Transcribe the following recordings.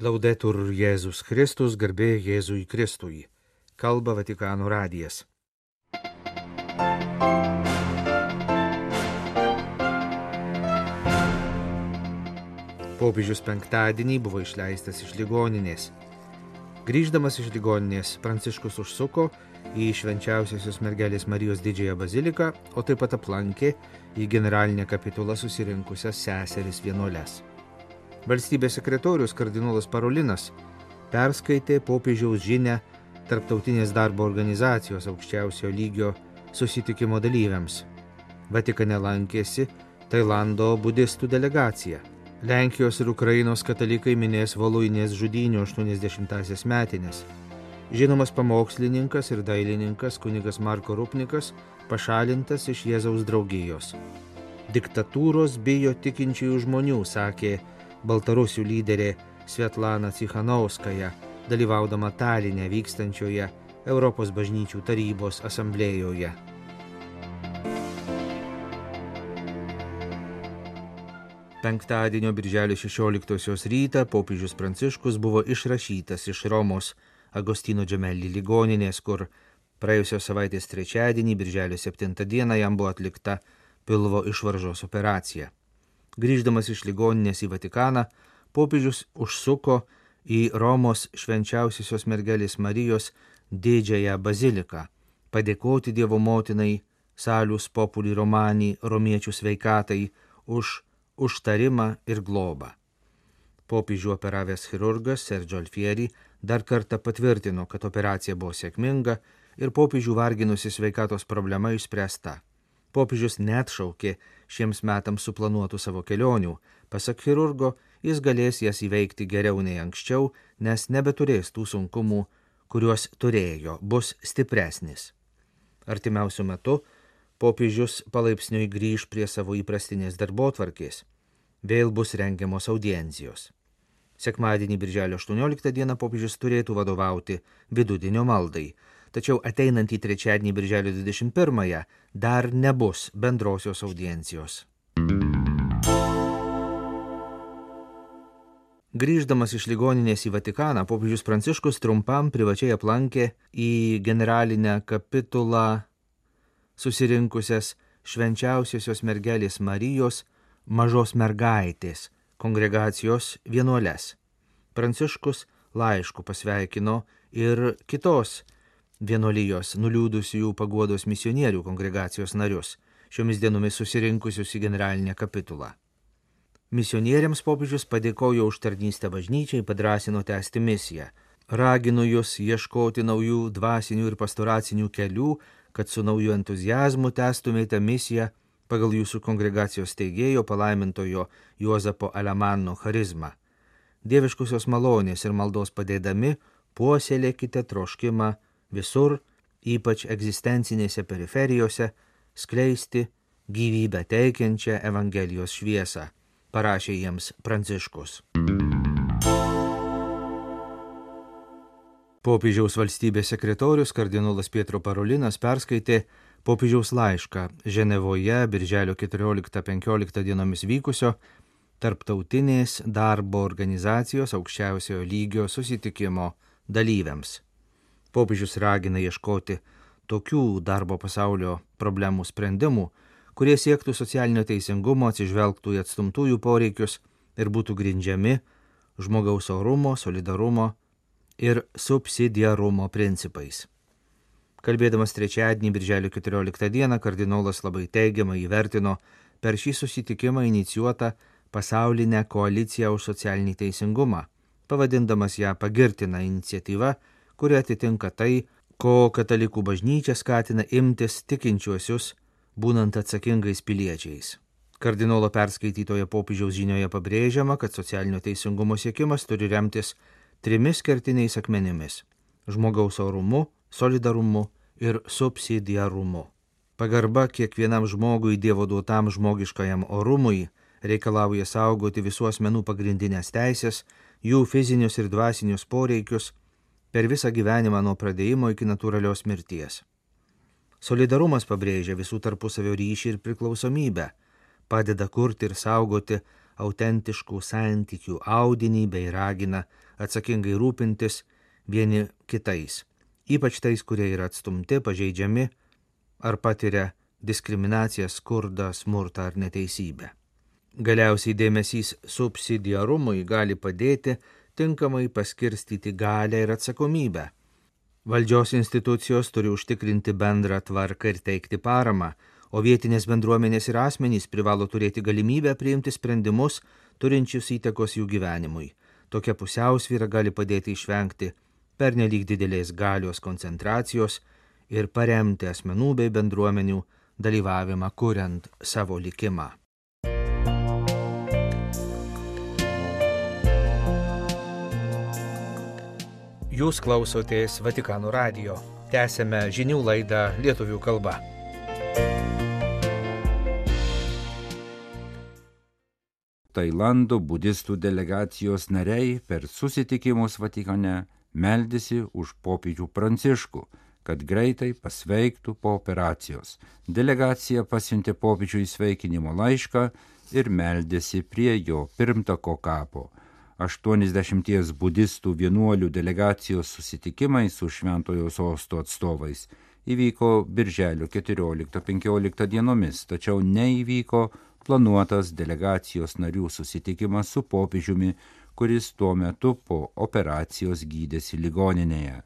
Laudetur Jėzus Kristus, garbė Jėzui Kristui. Kalba Vatikano radijas. Popiežius penktadienį buvo išleistas iš ligoninės. Grįždamas iš ligoninės, Pranciškus užsuko į švenčiausiosios mergelės Marijos didžiąją baziliką, o taip pat aplankė į generalinę kapitulą susirinkusias seseris vienuolės. Valstybės sekretorius kardinolas Parolinas perskaitė popiežiaus žinę Tarptautinės darbo organizacijos aukščiausio lygio susitikimo dalyviams. Vatikane lankėsi Tailando budistų delegacija. Lenkijos ir Ukrainos katalikai minės Voluinės žudynių 80-asias metinės. Žinomas pamokslininkas ir dailininkas kunigas Marko Rupnikas pašalintas iš Jėzaus draugijos. Diktatūros bijo tikinčiųjų žmonių, sakė Baltarusių lyderė Svetlana Cichanovskaja, dalyvaudama Talinė vykstančioje Europos bažnyčių tarybos asamblėjoje. Penktadienio birželio 16 rytą popiežius Pranciškus buvo išrašytas iš Romos Agostino Džemelį ligoninės, kur praėjusios savaitės trečiadienį, birželio 7 dieną, jam buvo atlikta pilvo išvaržos operacija. Grįždamas iš ligoninės į Vatikaną, popiežius užsuko į Romos švenčiausiosios mergelės Marijos didžiąją baziliką, padėkoti Dievo motinai, salius populi romanį, romiečių sveikatai už užtarimą ir globą. Popiežių operavęs chirurgas Sergio Alfieri dar kartą patvirtino, kad operacija buvo sėkminga ir popiežių varginusi sveikatos problema išspręsta. Popiežius net šaukė šiems metams suplanuotų savo kelionių. Pasak chirurgo, jis galės jas įveikti geriau nei anksčiau, nes nebeturės tų sunkumų, kuriuos turėjo, bus stipresnis. Artimiausiu metu popiežius palaipsniui grįž prie savo įprastinės darbo tvarkės. Vėl bus rengiamos audiencijos. Sekmadienį, birželio 18 dieną, popiežius turėtų vadovauti vidudienio maldai, tačiau ateinantį trečiadienį, birželio 21-ąją, dar nebus bendrosios audiencijos. Grįždamas iš ligoninės į Vatikaną, popiežius Pranciškus trumpam privačiai aplankė į generalinę kapitulą susirinkusias švenčiausiosios mergelės Marijos mažos mergaitės kongregacijos vienuoles. Pranciškus laišku pasveikino ir kitos vienuolijos nuliūdusių paguodos misionierių kongregacijos narius, šiomis dienomis susirinkusius į generalinę kapitulą. Misionieriams popiežius padėkojo už tarnystę bažnyčiai, padrasino tęsti misiją. Raginu jūs ieškoti naujų dvasinių ir pastoracinių kelių, kad su nauju entuzijazmu tęstumėte misiją pagal jūsų kongregacijos teigėjo palaimintojo Juozapo Alemano charizmą. Dieviškusios malonės ir maldos padėdami puoselėkite troškimą visur, ypač egzistencinėse periferijose, skleisti gyvybę teikiančią Evangelijos šviesą parašė jiems Pranciškus. Popiežiaus valstybės sekretorius kardinolas Pietro Parolinas perskaitė popiežiaus laišką Ženevoje birželio 14-15 dienomis vykusio Tarptautinės darbo organizacijos aukščiausiojo lygio susitikimo dalyviams. Popiežius ragina ieškoti tokių darbo pasaulio problemų sprendimų, kurie siektų socialinio teisingumo, atsižvelgtų į atstumtųjų poreikius ir būtų grindžiami žmogaus orumo, solidarumo ir subsidiarumo principais. Kalbėdamas trečiadienį, birželio 14 dieną, kardinolas labai teigiamai įvertino per šį susitikimą inicijuotą pasaulinę koaliciją už socialinį teisingumą, pavadindamas ją pagirtina iniciatyva, kuri atitinka tai, ko katalikų bažnyčia skatina imtis tikinčiuosius būnant atsakingais piliečiais. Kardinolo perskaitytoje popiežiaus žinioje pabrėžiama, kad socialinio teisingumo siekimas turi remtis trimis kertiniais akmenimis - žmogaus orumu, solidarumu ir subsidiarumu. Pagarba kiekvienam žmogui Dievo duotam žmogiškajam orumui reikalauja saugoti visų asmenų pagrindinės teisės, jų fizinius ir dvasinius poreikius per visą gyvenimą nuo pradėjimo iki natūralios mirties. Solidarumas pabrėžia visų tarpusavio ryšį ir priklausomybę, padeda kurti ir saugoti autentiškų santykių audinį bei ragina atsakingai rūpintis vieni kitais, ypač tais, kurie yra atstumti, pažeidžiami ar patiria diskriminaciją, skurdą, smurtą ar neteisybę. Galiausiai dėmesys subsidiarumui gali padėti tinkamai paskirstyti galę ir atsakomybę. Valdžios institucijos turi užtikrinti bendrą tvarką ir teikti paramą, o vietinės bendruomenės ir asmenys privalo turėti galimybę priimti sprendimus, turinčius įtakos jų gyvenimui. Tokia pusiausvyra gali padėti išvengti pernelyg didelės galios koncentracijos ir paremti asmenų bei bendruomenių dalyvavimą kuriant savo likimą. Jūs klausotės Vatikano radio. Tęsėme žinių laidą lietuvių kalba. Tailando budistų delegacijos nariai per susitikimus Vatikane meldėsi už popiežių pranciškų, kad greitai pasveiktų po operacijos. Delegacija pasiuntė popiežiui sveikinimo laišką ir meldėsi prie jo pirmtako kapo. 80 budistų vienuolių delegacijos susitikimai su Šventojo sosto atstovais įvyko birželio 14-15 dienomis, tačiau neįvyko planuotas delegacijos narių susitikimas su popiežiumi, kuris tuo metu po operacijos gydėsi ligoninėje.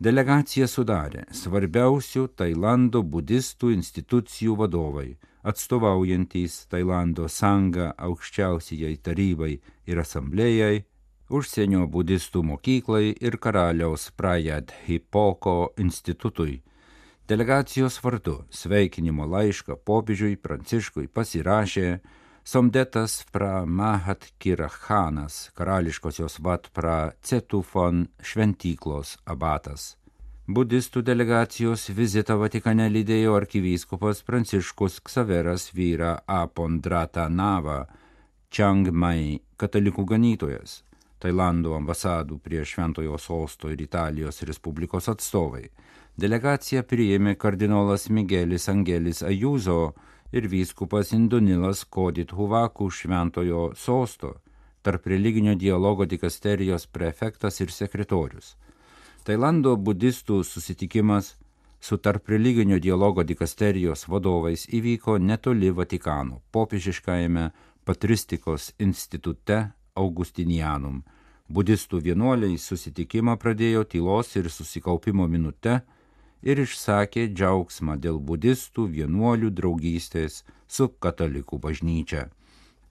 Delegaciją sudarė svarbiausių Tailando budistų institucijų vadovai, atstovaujantys Tailando sangą aukščiausiai tarybai ir asamblėjai, užsienio budistų mokyklai ir karaliaus Prajad Hipoko institutui. Delegacijos vardu sveikinimo laišką popiežiui Pranciškui pasirašė Somdetas pra Mahat Kirachanas, karališkosios vat pra Cetufon šventyklos abatas. Budistų delegacijos vizitą Vatikane lydėjo arkivyskupas Pranciškus Ksaveras vyra Apondrata Nava, Chiang Mai katalikų ganytojas, Tailando ambasadų prie Šventojo sosto ir Italijos Respublikos atstovai. Delegaciją priėmė kardinolas Miguelis Angelis Ajuzo, ir vyskupas Indunilas Kodit Huvakų šventojo sosto, tarp religinio dialogo dikasterijos prefektas ir sekretorius. Tailando budistų susitikimas su tarp religinio dialogo dikasterijos vadovais įvyko netoli Vatikano, popiežiškajame Patristikos institute Augustinianum. Budistų vienuoliai susitikimą pradėjo tylos ir susikaupimo minute, ir išsakė džiaugsmą dėl budistų vienuolių draugystės su katalikų bažnyčia.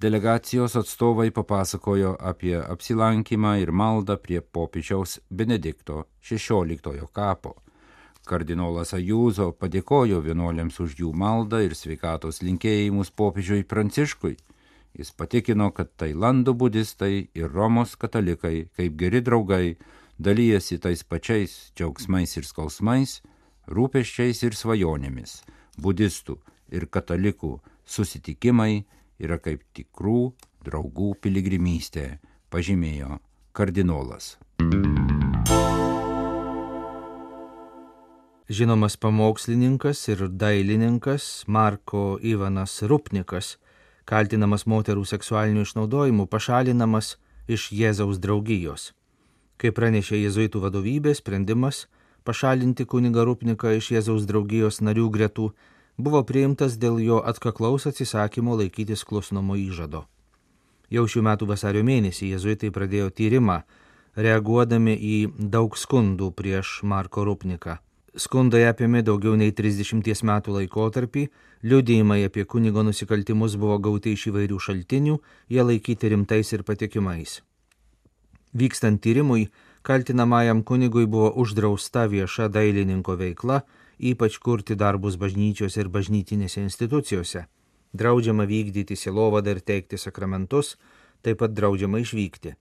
Delegacijos atstovai papasakojo apie apsilankymą ir maldą prie popiežiaus Benedikto XVI kapo. Kardinolas Ajūzo padėkojo vienuoliams už jų maldą ir sveikatos linkėjimus popiežiui Pranciškui. Jis patikino, kad Tailando budistai ir Romos katalikai, kaip geri draugai, dalyjasi tais pačiais džiaugsmais ir skausmais, rūpeščiais ir svajonėmis. Budistų ir katalikų susitikimai yra kaip tikrų draugų piligrimystė, pažymėjo kardinolas. Žinomas pamokslininkas ir dailininkas Marko Ivanas Rupnikas, kaltinamas moterų seksualiniu išnaudojimu, pašalinamas iš Jėzaus draugijos. Kaip pranešė jėzuitų vadovybė, sprendimas pašalinti kunigą Rupniką iš Jėzaus draugijos narių gretų buvo priimtas dėl jo atkaklaus atsisakymo laikytis klusnumo įžado. Jau šių metų vasario mėnesį jėzuitai pradėjo tyrimą, reaguodami į daug skundų prieš Marko Rupniką. Skundai apėmė daugiau nei 30 metų laikotarpį, liudėjimai apie kunigo nusikaltimus buvo gauti iš įvairių šaltinių, jie laikyti rimtais ir patikimais. Vykstant tyrimui, Kaltinamajam kunigui buvo uždrausta vieša dailininko veikla, ypač kurti darbus bažnyčiose ir bažnytinėse institucijose. Draudžiama vykdyti silovadą ir teikti sakramentus, taip pat draudžiama išvykti.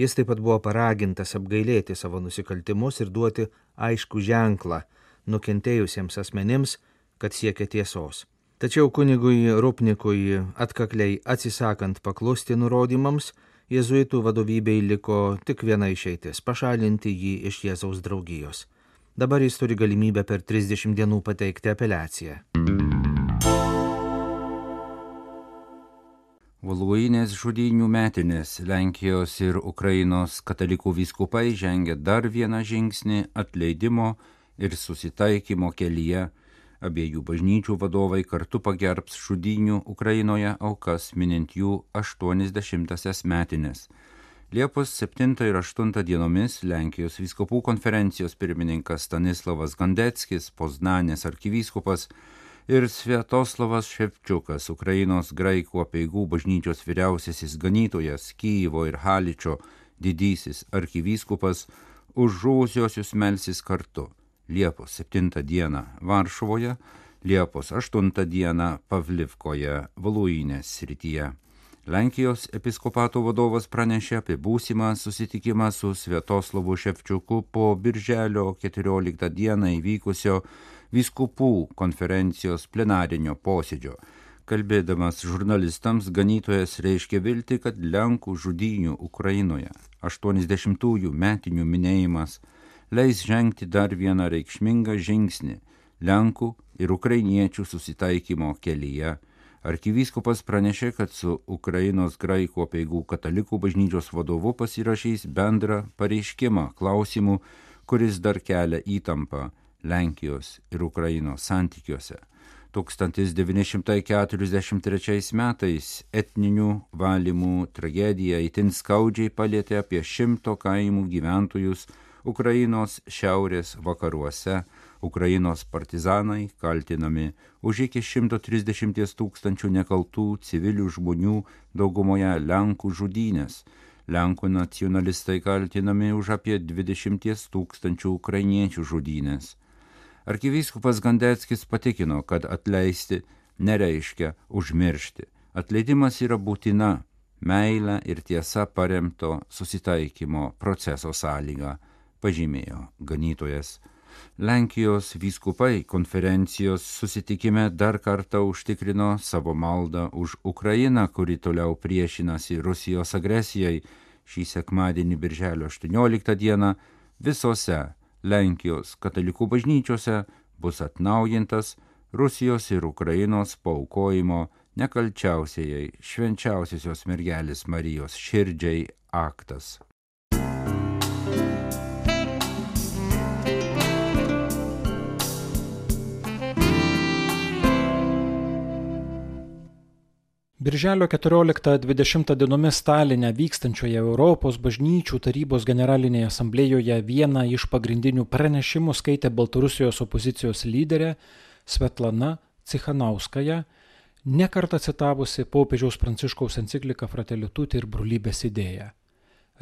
Jis taip pat buvo paragintas apgailėti savo nusikaltimus ir duoti aišku ženklą nukentėjusiems asmenims, kad siekia tiesos. Tačiau kunigui Rupnikui atkakliai atsisakant paklusti nurodymams, jėzuitų vadovybei liko tik viena išeitis - pašalinti jį iš Jėzaus draugijos. Dabar jis turi galimybę per 30 dienų pateikti apeliaciją. Voluinės žudinių metinės Lenkijos ir Ukrainos katalikų vyskupai žengia dar vieną žingsnį atleidimo ir susitaikymo kelyje. Abiejų bažnyčių vadovai kartu pagerbs žudinių Ukrainoje aukas minint jų 80-asias metinės. Liepos 7 ir 8 dienomis Lenkijos vyskupų konferencijos pirmininkas Stanislavas Gandeckis, Poznanės arkivyskupas, ir Sviatoslavas Ševčiukas, Ukrainos graikų apieigų bažnyčios vyriausiasis ganytojas, Kyjivo ir Haličio didysis arkivyskupas, už žuvusiosius melsis kartu Liepos 7 dieną Varšuvoje, Liepos 8 dieną Pavlivkoje, Valuinės srityje. Lenkijos episkopato vadovas pranešė apie būsimą susitikimą su Sviatoslavu Ševčiuku po Birželio 14 dieną įvykusio vyskupų konferencijos plenarinio posėdžio. Kalbėdamas žurnalistams, ganytojas reiškia vilti, kad Lenkų žudynių Ukrainoje 80-ųjų metinių minėjimas leis žengti dar vieną reikšmingą žingsnį Lenkų ir ukrainiečių susitaikymo kelyje. Arkivyskupas pranešė, kad su Ukrainos graikų apieigų katalikų bažnyčios vadovu pasirašys bendrą pareiškimą klausimų, kuris dar kelia įtampą Lenkijos ir Ukrainos santykiuose. 1943 metais etninių valymų tragedija itin skaudžiai palėtė apie šimto kaimų gyventojus Ukrainos šiaurės vakaruose. Ukrainos partizanai kaltinami už iki 130 tūkstančių nekaltų civilių žmonių daugumoje Lenkų žudynės. Lenkų nacionalistai kaltinami už apie 20 tūkstančių ukrainiečių žudynės. Arkivyskupas Gandeckis patikino, kad atleisti nereiškia užmiršti. Atleidimas yra būtina meilę ir tiesa paremto susitaikymo proceso sąlyga, pažymėjo ganytojas. Lenkijos vyskupai konferencijos susitikime dar kartą užtikrino savo maldą už Ukrainą, kuri toliau priešinasi Rusijos agresijai. Šį sekmadienį, birželio 18 dieną, visose Lenkijos katalikų bažnyčiose bus atnaujintas Rusijos ir Ukrainos paukojimo nekalčiausiai švenčiausiosios mergelės Marijos širdžiai aktas. Birželio 14-20 dienomis Stalinė vykstančioje Europos bažnyčių tarybos generalinėje asamblėjoje vieną iš pagrindinių pranešimų skaitė Baltarusijos opozicijos lyderė Svetlana Cichanauskaja, nekartą citavusi popiežiaus pranciškaus encikliką Fratelituti ir brolybės idėją.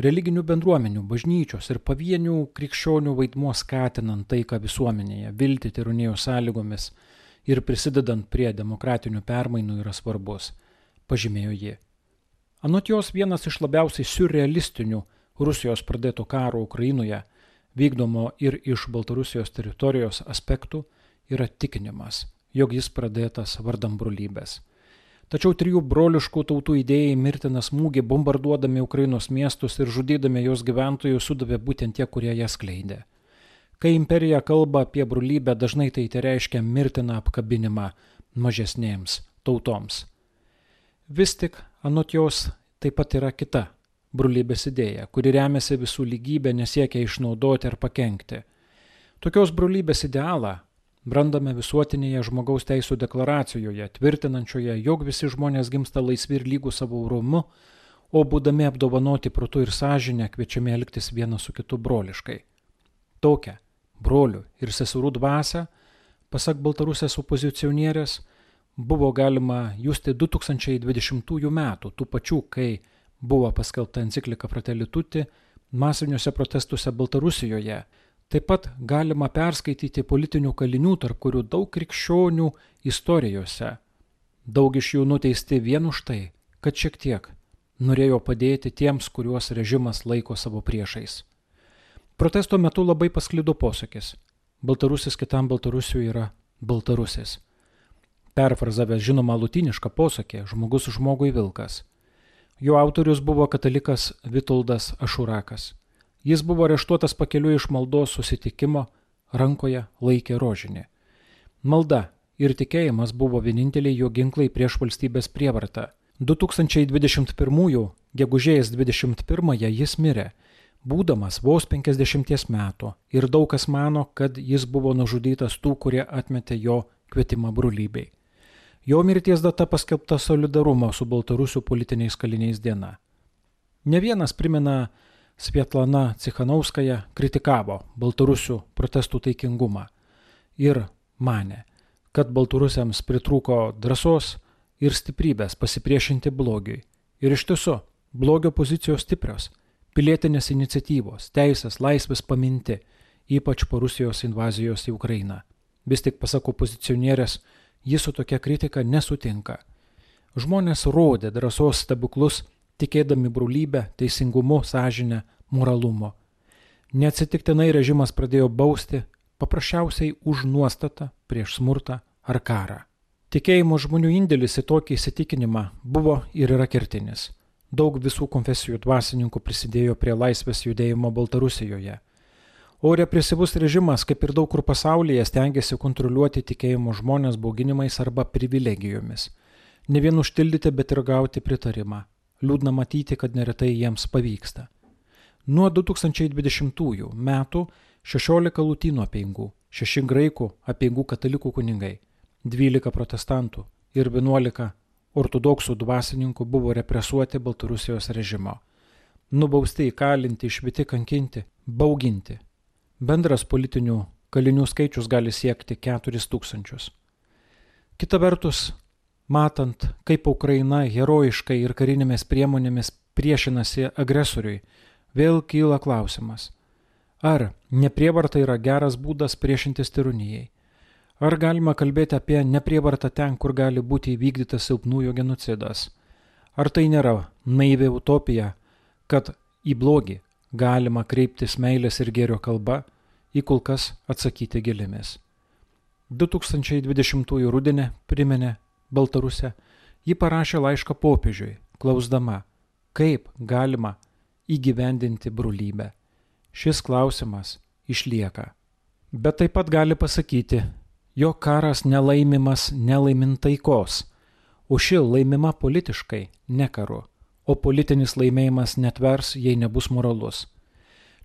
Religinių bendruomenių, bažnyčios ir pavienių krikščionių vaidmuo skatinant taiką visuomenėje, vilti tironijos sąlygomis ir prisidedant prie demokratinių permainų yra svarbus pažymėjo ji. Anot jos vienas iš labiausiai surrealistinių Rusijos pradėto karo Ukrainoje, vykdomo ir iš Baltarusijos teritorijos aspektų, yra tikinimas, jog jis pradėtas vardam brolybės. Tačiau trijų broliškų tautų idėjai mirtiną smūgį bombarduodami Ukrainos miestus ir žudydami jos gyventojų sudavė būtent tie, kurie ją skleidė. Kai imperija kalba apie brolybę, dažnai tai tai reiškia mirtiną apkabinimą mažesnėms tautoms. Vis tik, anot jos, taip pat yra kita brolybės idėja, kuri remiasi visų lygybė, nesiekia išnaudoti ar pakengti. Tokios brolybės idealą brandame visuotinėje žmogaus teisų deklaracijoje, tvirtinančioje, jog visi žmonės gimsta laisvi ir lygų savo rūmu, o būdami apdovanoti protu ir sąžinę kviečiami elgtis vienas su kitu broliškai. Tokią brolių ir seserų dvasę, pasak Baltarusės opozicionierės, buvo galima justi 2020 metų, tų pačių, kai buvo paskelbta enciklika Fratelituti, masiniuose protestuose Baltarusijoje. Taip pat galima perskaityti politinių kalinių, tarp kurių daug krikščionių istorijose. Daug iš jų nuteisti vien už tai, kad šiek tiek norėjo padėti tiems, kuriuos režimas laiko savo priešais. Protesto metu labai pasklido posakis. Baltarusis kitam Baltarusiui yra Baltarusis. Perfrazavęs žinomą lutinišką posakį žmogus žmogui vilkas. Jo autorius buvo katalikas Vitoldas Ašurakas. Jis buvo areštuotas pakeliu iš maldos susitikimo, rankoje laikė rožinį. Malda ir tikėjimas buvo vieninteliai jo ginklai prieš valstybės prievartą. 2021 gegužės 21 jis mirė, būdamas vos 50 metų ir daug kas mano, kad jis buvo nužudytas tų, kurie atmetė jo kvietimą brolybei. Jo mirties data paskelbta solidarumo su Baltarusių politiniais kaliniais diena. Ne vienas primena Svietlana Cichanauskaja kritikavo Baltarusių protestų taikingumą ir mane, kad baltarusiams pritrūko drąsos ir stiprybės pasipriešinti blogiui. Ir iš tiesų, blogio pozicijos stiprios, pilietinės iniciatyvos, teisės, laisvės paminti, ypač po Rusijos invazijos į Ukrainą. Vis tik, pasak opozicionierės, jis su tokia kritika nesutinka. Žmonės rodė drąsos stebuklus, tikėdami brolybę, teisingumu, sąžinę, moralumu. Neatsitiktinai režimas pradėjo bausti paprasčiausiai už nuostatą prieš smurtą ar karą. Tikėjimo žmonių indėlis į tokį įsitikinimą buvo ir yra kertinis. Daug visų konfesijų dvasininkų prisidėjo prie laisvės judėjimo Baltarusijoje. O represyvus režimas, kaip ir daug kur pasaulyje, stengiasi kontroliuoti tikėjimo žmonės bauginimais arba privilegijomis. Ne vien užtildyti, bet ir gauti pritarimą. Liūdna matyti, kad neretai jiems pavyksta. Nuo 2020 metų 16 lūtynų apieigų, 6 graikų apieigų katalikų kunigai, 12 protestantų ir 11 ortodoksų dvasininkų buvo represuoti Baltarusijos režimo. Nubausti, įkalinti, išviti, kankinti, bauginti Bendras politinių kalinių skaičius gali siekti 4000. Kita vertus, matant, kaip Ukraina herojiškai ir karinėmis priemonėmis priešinasi agresoriui, vėl kyla klausimas, ar neprievarta yra geras būdas priešintis tirunijai? Ar galima kalbėti apie neprievartą ten, kur gali būti įvykdytas silpnųjų genocidas? Ar tai nėra naivi utopija, kad į blogį galima kreiptis meilės ir gėrio kalba, į kol kas atsakyti gėlėmis. 2020 rudenį priminė Baltarusė, ji parašė laišką popiežiui, klausdama, kaip galima įgyvendinti brolybę. Šis klausimas išlieka. Bet taip pat gali pasakyti, jo karas nelaimimas nelaimint taikos, o ši laimima politiškai, ne karu o politinis laimėjimas netvers, jei nebus moralus.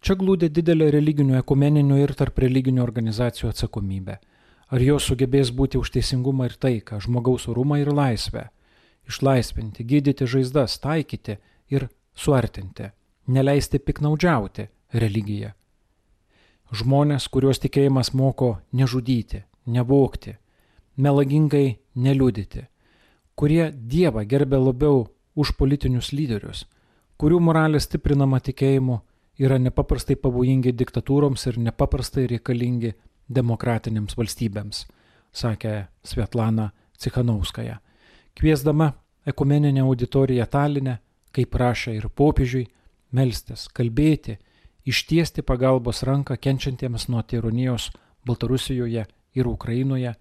Čia glūdė didelė religinių, ekumeninių ir tarp religinių organizacijų atsakomybė. Ar jos sugebės būti už teisingumą ir taiką, žmogaus orumą ir laisvę, išlaisvinti, gydyti žaizdas, taikyti ir suartinti, neleisti piknaudžiauti religiją. Žmonės, kuriuos tikėjimas moko nežudyti, nevokti, melagingai neliudyti, kurie Dievą gerbė labiau už politinius lyderius, kurių moralė stiprinama tikėjimu, yra nepaprastai pavojingi diktatūroms ir nepaprastai reikalingi demokratinėms valstybėms, sakė Svetlana Cikhanauskaja. Kviesdama ekumeninę auditoriją Talinę, kaip prašė ir popiežiui, melstis, kalbėti, ištiesti pagalbos ranką kenčiantiems nuo tironijos Baltarusijoje ir Ukrainoje,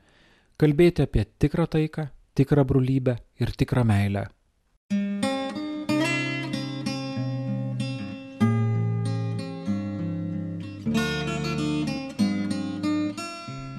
kalbėti apie tikrą taiką, tikrą brolybę ir tikrą meilę.